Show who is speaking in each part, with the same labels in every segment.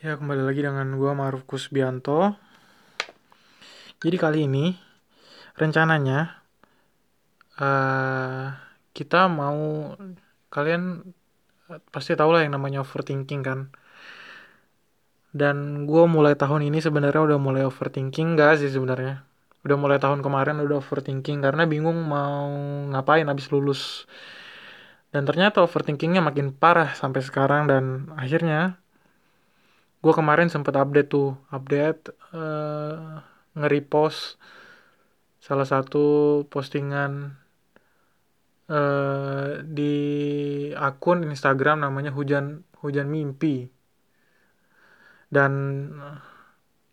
Speaker 1: Ya, kembali lagi dengan gua Maruf Kusbianto. Jadi kali ini rencananya uh, kita mau kalian pasti tahu lah yang namanya overthinking kan. Dan gue mulai tahun ini sebenarnya udah mulai overthinking gak sih sebenarnya. Udah mulai tahun kemarin udah overthinking karena bingung mau ngapain abis lulus. Dan ternyata overthinkingnya makin parah sampai sekarang dan akhirnya gue kemarin sempet update tuh update uh, nge-repost salah satu postingan uh, di akun Instagram namanya hujan hujan mimpi. Dan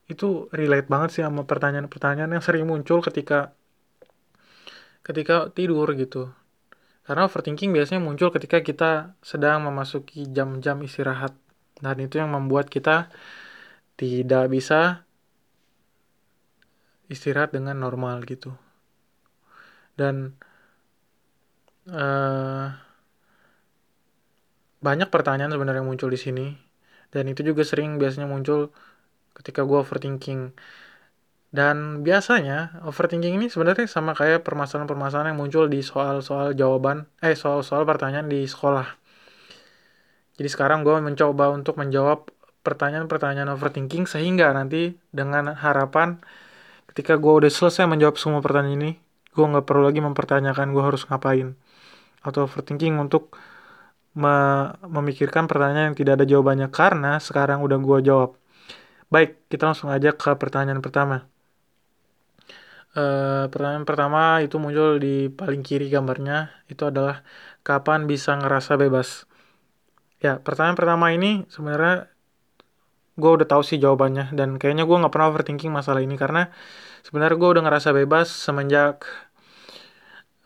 Speaker 1: itu relate banget sih sama pertanyaan-pertanyaan yang sering muncul ketika ketika tidur gitu. Karena overthinking biasanya muncul ketika kita sedang memasuki jam-jam istirahat dan itu yang membuat kita tidak bisa istirahat dengan normal gitu. Dan uh, banyak pertanyaan sebenarnya muncul di sini. Dan itu juga sering biasanya muncul ketika gue overthinking. Dan biasanya overthinking ini sebenarnya sama kayak permasalahan-permasalahan yang muncul di soal-soal jawaban eh soal-soal pertanyaan di sekolah jadi sekarang gue mencoba untuk menjawab pertanyaan-pertanyaan overthinking sehingga nanti dengan harapan ketika gue udah selesai menjawab semua pertanyaan ini, gue nggak perlu lagi mempertanyakan gue harus ngapain atau overthinking untuk me memikirkan pertanyaan yang tidak ada jawabannya karena sekarang udah gue jawab. Baik, kita langsung aja ke pertanyaan pertama. Uh, pertanyaan pertama itu muncul di paling kiri gambarnya itu adalah kapan bisa ngerasa bebas. Ya, pertanyaan pertama ini sebenarnya gue udah tahu sih jawabannya dan kayaknya gue nggak pernah overthinking masalah ini karena sebenarnya gue udah ngerasa bebas semenjak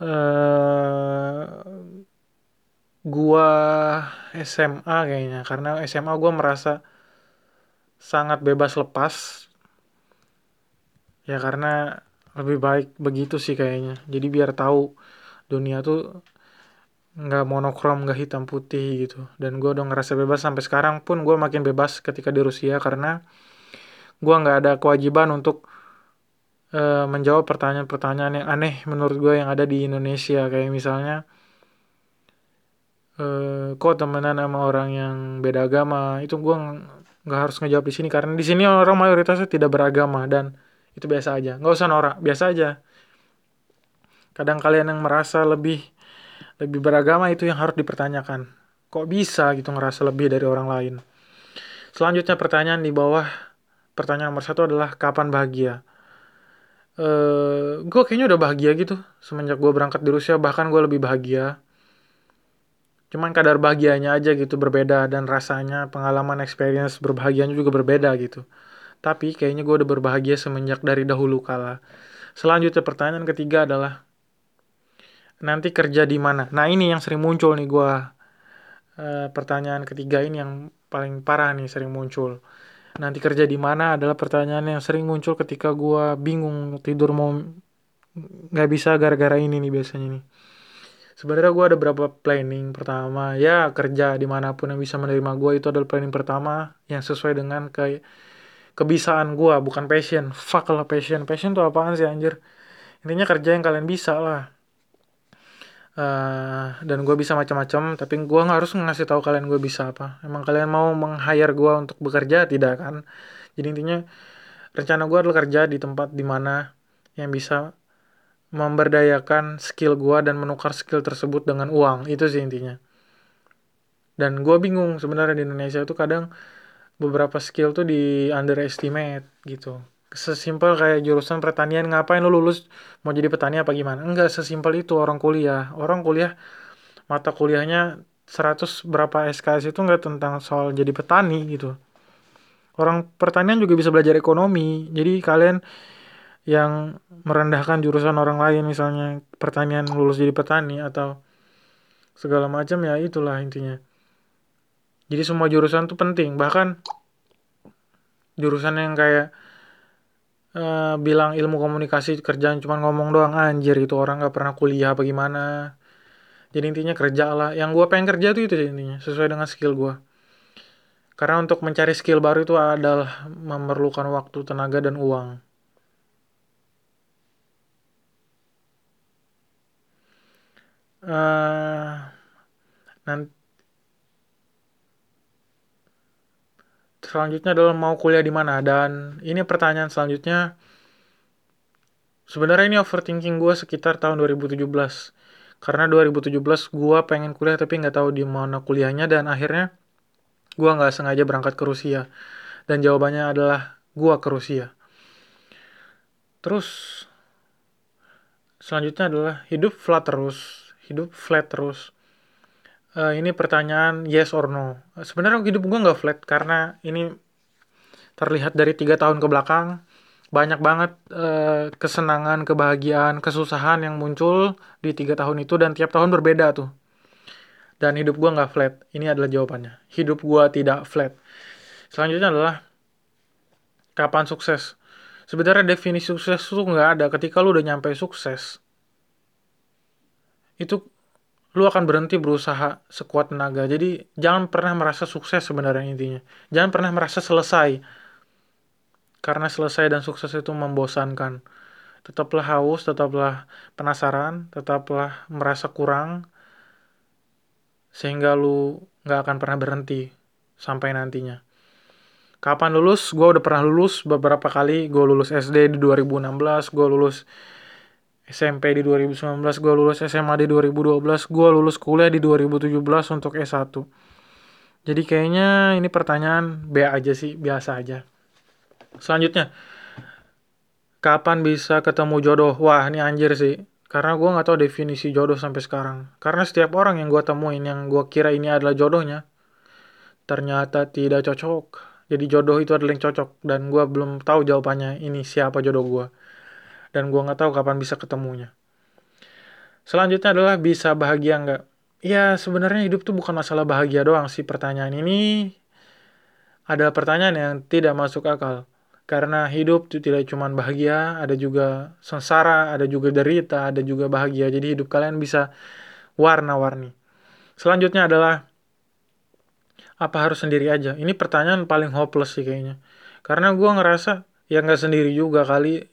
Speaker 1: uh, gue SMA kayaknya. Karena SMA gue merasa sangat bebas lepas. Ya karena lebih baik begitu sih kayaknya. Jadi biar tahu dunia tuh nggak monokrom nggak hitam putih gitu. Dan gue udah ngerasa bebas sampai sekarang pun gue makin bebas ketika di Rusia karena gue nggak ada kewajiban untuk uh, menjawab pertanyaan-pertanyaan yang aneh menurut gue yang ada di Indonesia. Kayak misalnya uh, kok temenan sama orang yang beda agama? Itu gue nggak harus ngejawab di sini karena di sini orang mayoritasnya tidak beragama dan itu biasa aja. Nggak usah norak biasa aja. Kadang kalian yang merasa lebih lebih beragama itu yang harus dipertanyakan. Kok bisa gitu ngerasa lebih dari orang lain? Selanjutnya pertanyaan di bawah pertanyaan nomor satu adalah kapan bahagia? Uh, gue kayaknya udah bahagia gitu semenjak gue berangkat di Rusia bahkan gue lebih bahagia cuman kadar bahagianya aja gitu berbeda dan rasanya pengalaman experience berbahagianya juga berbeda gitu tapi kayaknya gue udah berbahagia semenjak dari dahulu kala selanjutnya pertanyaan ketiga adalah nanti kerja di mana? Nah ini yang sering muncul nih gue uh, pertanyaan ketiga ini yang paling parah nih sering muncul. Nanti kerja di mana adalah pertanyaan yang sering muncul ketika gue bingung tidur mau nggak bisa gara-gara ini nih biasanya nih. Sebenarnya gue ada berapa planning pertama? Ya kerja di mana pun yang bisa menerima gue itu adalah planning pertama yang sesuai dengan kayak kebisaan gue bukan passion. Fuck lah passion. Passion tuh apaan sih anjir? Intinya kerja yang kalian bisa lah uh, dan gue bisa macam-macam tapi gue nggak harus ngasih tahu kalian gue bisa apa. Emang kalian mau meng-hire gue untuk bekerja? Tidak kan? Jadi intinya rencana gue adalah kerja di tempat di mana yang bisa memberdayakan skill gue dan menukar skill tersebut dengan uang. Itu sih intinya. Dan gue bingung sebenarnya di Indonesia itu kadang beberapa skill tuh di underestimate gitu sesimpel kayak jurusan pertanian ngapain lu lulus mau jadi petani apa gimana? Enggak sesimpel itu orang kuliah. Orang kuliah mata kuliahnya 100 berapa SKS itu enggak tentang soal jadi petani gitu. Orang pertanian juga bisa belajar ekonomi. Jadi kalian yang merendahkan jurusan orang lain misalnya pertanian lulus jadi petani atau segala macam ya itulah intinya. Jadi semua jurusan tuh penting. Bahkan jurusan yang kayak uh, bilang ilmu komunikasi kerjaan cuma ngomong doang anjir itu orang nggak pernah kuliah apa gimana? Jadi intinya kerja lah. Yang gue pengen kerja tuh itu intinya sesuai dengan skill gue karena untuk mencari skill baru itu adalah memerlukan waktu tenaga dan uang. Uh, nanti selanjutnya adalah mau kuliah di mana. Dan ini pertanyaan selanjutnya sebenarnya ini overthinking gue sekitar tahun 2017 karena 2017 gue pengen kuliah tapi nggak tahu di mana kuliahnya dan akhirnya gue nggak sengaja berangkat ke Rusia. Dan jawabannya adalah gue ke Rusia. Terus selanjutnya adalah hidup flat terus hidup flat terus uh, ini pertanyaan yes or no. Sebenarnya hidup gue nggak flat karena ini terlihat dari tiga tahun ke belakang banyak banget uh, kesenangan, kebahagiaan, kesusahan yang muncul di tiga tahun itu dan tiap tahun berbeda tuh. Dan hidup gue nggak flat. Ini adalah jawabannya. Hidup gue tidak flat. Selanjutnya adalah kapan sukses. Sebenarnya definisi sukses tuh nggak ada. Ketika lu udah nyampe sukses, itu lu akan berhenti berusaha sekuat tenaga. Jadi jangan pernah merasa sukses sebenarnya intinya. Jangan pernah merasa selesai. Karena selesai dan sukses itu membosankan. Tetaplah haus, tetaplah penasaran, tetaplah merasa kurang. Sehingga lu gak akan pernah berhenti sampai nantinya. Kapan lulus? Gue udah pernah lulus beberapa kali. Gue lulus SD di 2016, gue lulus SMP di 2019, gue lulus SMA di 2012, gue lulus kuliah di 2017 untuk S1. Jadi kayaknya ini pertanyaan B aja sih, biasa aja. Selanjutnya, kapan bisa ketemu jodoh? Wah, ini anjir sih. Karena gue gak tahu definisi jodoh sampai sekarang. Karena setiap orang yang gue temuin, yang gue kira ini adalah jodohnya, ternyata tidak cocok. Jadi jodoh itu adalah yang cocok. Dan gue belum tahu jawabannya ini siapa jodoh gue dan gue nggak tahu kapan bisa ketemunya. Selanjutnya adalah bisa bahagia nggak? Ya sebenarnya hidup tuh bukan masalah bahagia doang sih pertanyaan ini adalah pertanyaan yang tidak masuk akal. Karena hidup itu tidak cuma bahagia, ada juga sengsara, ada juga derita, ada juga bahagia. Jadi hidup kalian bisa warna-warni. Selanjutnya adalah apa harus sendiri aja? Ini pertanyaan paling hopeless sih kayaknya. Karena gue ngerasa ya nggak sendiri juga kali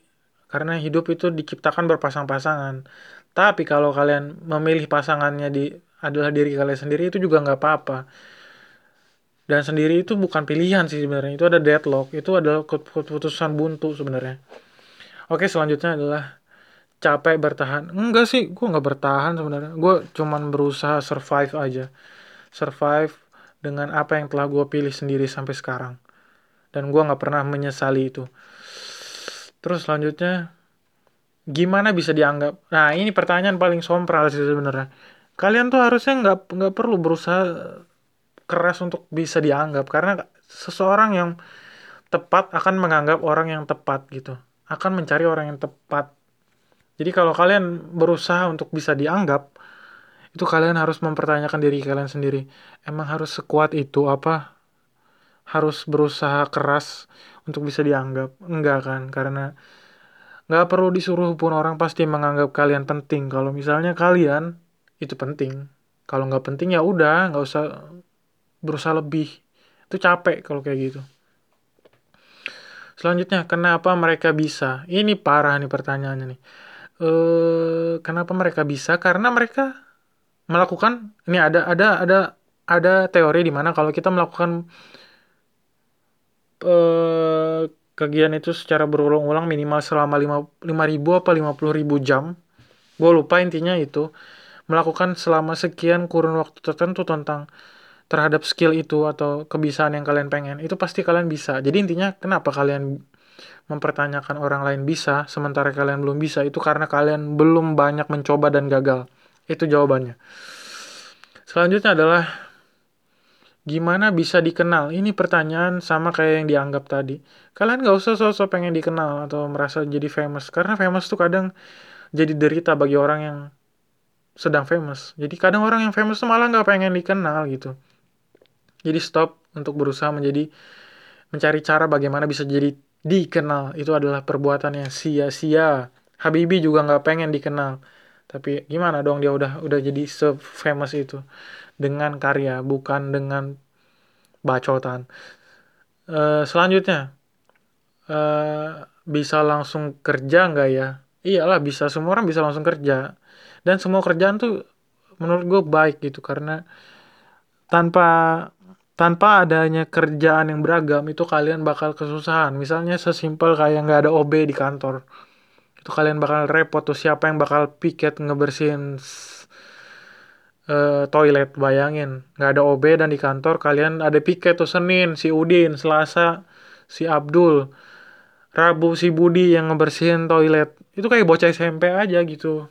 Speaker 1: karena hidup itu diciptakan berpasang-pasangan. Tapi kalau kalian memilih pasangannya di adalah diri kalian sendiri itu juga nggak apa-apa. Dan sendiri itu bukan pilihan sih sebenarnya. Itu ada deadlock. Itu adalah keputusan buntu sebenarnya. Oke selanjutnya adalah capek bertahan. Enggak sih, gue nggak bertahan sebenarnya. Gue cuman berusaha survive aja. Survive dengan apa yang telah gue pilih sendiri sampai sekarang. Dan gue nggak pernah menyesali itu. Terus selanjutnya gimana bisa dianggap? Nah ini pertanyaan paling sompral sih sebenarnya. Kalian tuh harusnya nggak nggak perlu berusaha keras untuk bisa dianggap karena seseorang yang tepat akan menganggap orang yang tepat gitu. Akan mencari orang yang tepat. Jadi kalau kalian berusaha untuk bisa dianggap, itu kalian harus mempertanyakan diri kalian sendiri. Emang harus sekuat itu apa? Harus berusaha keras untuk bisa dianggap enggak kan? Karena nggak perlu disuruh pun orang pasti menganggap kalian penting. Kalau misalnya kalian itu penting. Kalau nggak penting ya udah nggak usah berusaha lebih. Itu capek kalau kayak gitu. Selanjutnya kenapa mereka bisa? Ini parah nih pertanyaannya nih. Eh kenapa mereka bisa? Karena mereka melakukan ini ada ada ada ada teori di mana kalau kita melakukan eh, kegiatan itu secara berulang-ulang minimal selama 5, 5 ribu apa 50 ribu jam. Gue lupa intinya itu. Melakukan selama sekian kurun waktu tertentu tentang terhadap skill itu atau kebiasaan yang kalian pengen. Itu pasti kalian bisa. Jadi intinya kenapa kalian mempertanyakan orang lain bisa sementara kalian belum bisa itu karena kalian belum banyak mencoba dan gagal. Itu jawabannya. Selanjutnya adalah Gimana bisa dikenal? Ini pertanyaan sama kayak yang dianggap tadi. Kalian gak usah sosok pengen dikenal atau merasa jadi famous. Karena famous tuh kadang jadi derita bagi orang yang sedang famous. Jadi kadang orang yang famous tuh malah gak pengen dikenal gitu. Jadi stop untuk berusaha menjadi mencari cara bagaimana bisa jadi dikenal. Itu adalah perbuatan yang sia-sia. Habibi juga gak pengen dikenal. Tapi gimana dong dia udah udah jadi se famous itu dengan karya bukan dengan bacotan. Uh, selanjutnya uh, bisa langsung kerja nggak ya? Iyalah bisa semua orang bisa langsung kerja. Dan semua kerjaan tuh menurut gue baik gitu karena tanpa tanpa adanya kerjaan yang beragam itu kalian bakal kesusahan. Misalnya sesimpel kayak nggak ada OB di kantor itu kalian bakal repot tuh. Siapa yang bakal piket ngebersihin uh, toilet bayangin. Nggak ada OB dan di kantor kalian ada piket tuh Senin si Udin Selasa si Abdul Rabu si Budi yang ngebersihin toilet. Itu kayak bocah SMP aja gitu.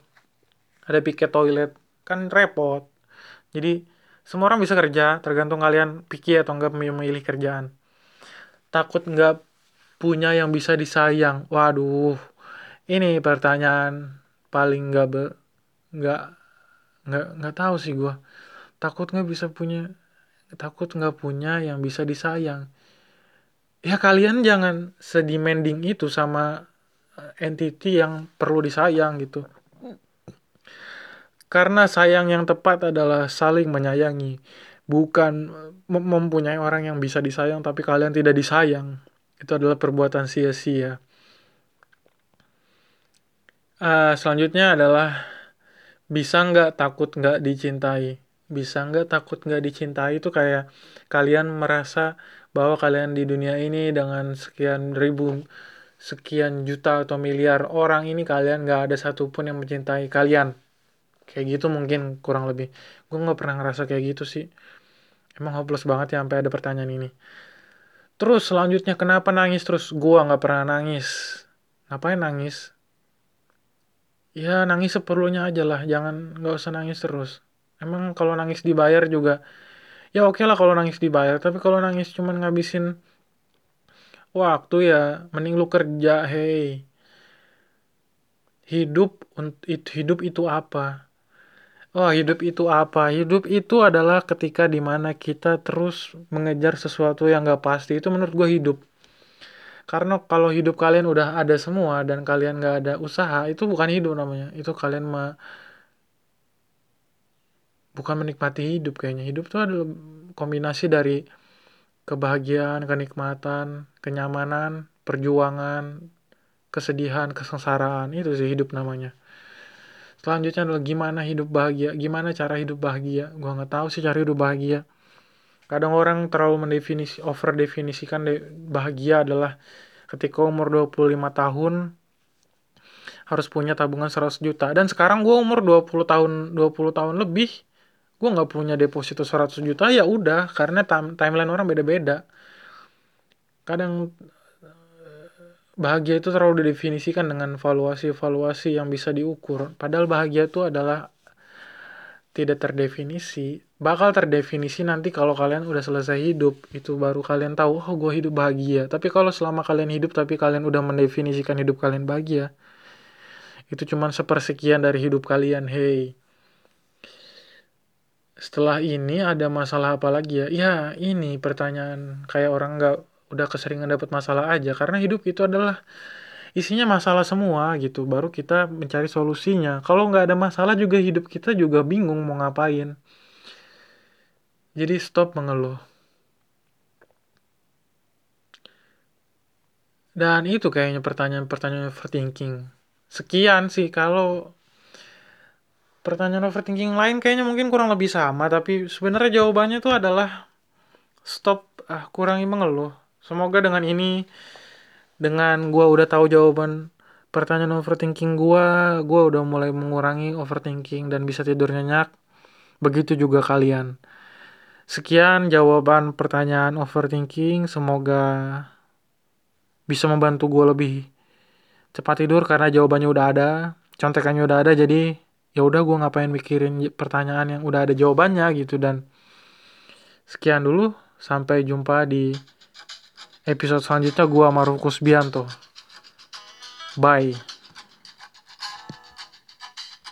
Speaker 1: Ada piket toilet. Kan repot. Jadi semua orang bisa kerja, tergantung kalian pikir atau enggak memilih kerjaan. Takut enggak punya yang bisa disayang. Waduh, ini pertanyaan paling enggak be, enggak enggak tahu sih gua. Takut enggak bisa punya takut enggak punya yang bisa disayang. Ya kalian jangan sedemanding itu sama eh, entity yang perlu disayang gitu. Karena sayang yang tepat adalah saling menyayangi, bukan mempunyai orang yang bisa disayang tapi kalian tidak disayang. Itu adalah perbuatan sia-sia. Uh, selanjutnya adalah bisa nggak takut nggak dicintai. Bisa nggak takut nggak dicintai? Itu kayak kalian merasa bahwa kalian di dunia ini dengan sekian ribu, sekian juta atau miliar orang ini kalian nggak ada satupun yang mencintai kalian. Kayak gitu mungkin kurang lebih. Gue nggak pernah ngerasa kayak gitu sih. Emang hopeless banget ya sampai ada pertanyaan ini. Terus selanjutnya kenapa nangis? Terus gue nggak pernah nangis. Ngapain nangis ya nangis seperlunya aja lah jangan nggak usah nangis terus emang kalau nangis dibayar juga ya oke okay lah kalau nangis dibayar tapi kalau nangis cuman ngabisin waktu ya mending lu kerja hei hidup hidup itu apa Oh, hidup itu apa? Hidup itu adalah ketika di mana kita terus mengejar sesuatu yang gak pasti. Itu menurut gue hidup. Karena kalau hidup kalian udah ada semua dan kalian gak ada usaha, itu bukan hidup namanya. Itu kalian ma bukan menikmati hidup kayaknya. Hidup itu adalah kombinasi dari kebahagiaan, kenikmatan, kenyamanan, perjuangan, kesedihan, kesengsaraan. Itu sih hidup namanya. Selanjutnya adalah gimana hidup bahagia, gimana cara hidup bahagia. Gua nggak tahu sih cara hidup bahagia. Kadang orang terlalu mendefinisi, over definisikan de, bahagia adalah ketika umur 25 tahun harus punya tabungan 100 juta. Dan sekarang gue umur 20 tahun 20 tahun lebih, gue nggak punya deposito 100 juta, ya udah, karena timeline orang beda-beda. Kadang bahagia itu terlalu didefinisikan dengan valuasi-valuasi yang bisa diukur. Padahal bahagia itu adalah tidak terdefinisi. Bakal terdefinisi nanti kalau kalian udah selesai hidup. Itu baru kalian tahu, oh gue hidup bahagia. Tapi kalau selama kalian hidup tapi kalian udah mendefinisikan hidup kalian bahagia. Itu cuma sepersekian dari hidup kalian, hey. Setelah ini ada masalah apa lagi ya? Ya ini pertanyaan kayak orang nggak udah keseringan dapat masalah aja karena hidup itu adalah isinya masalah semua gitu baru kita mencari solusinya. Kalau nggak ada masalah juga hidup kita juga bingung mau ngapain. Jadi stop mengeluh. Dan itu kayaknya pertanyaan-pertanyaan overthinking. Sekian sih kalau pertanyaan overthinking lain kayaknya mungkin kurang lebih sama tapi sebenarnya jawabannya itu adalah stop ah kurangi mengeluh. Semoga dengan ini dengan gue udah tahu jawaban pertanyaan overthinking gue, gue udah mulai mengurangi overthinking dan bisa tidur nyenyak. Begitu juga kalian. Sekian jawaban pertanyaan overthinking. Semoga bisa membantu gue lebih cepat tidur karena jawabannya udah ada, contekannya udah ada. Jadi ya udah gue ngapain mikirin pertanyaan yang udah ada jawabannya gitu dan sekian dulu. Sampai jumpa di episode selanjutnya gue sama Rukus Bianto. Bye.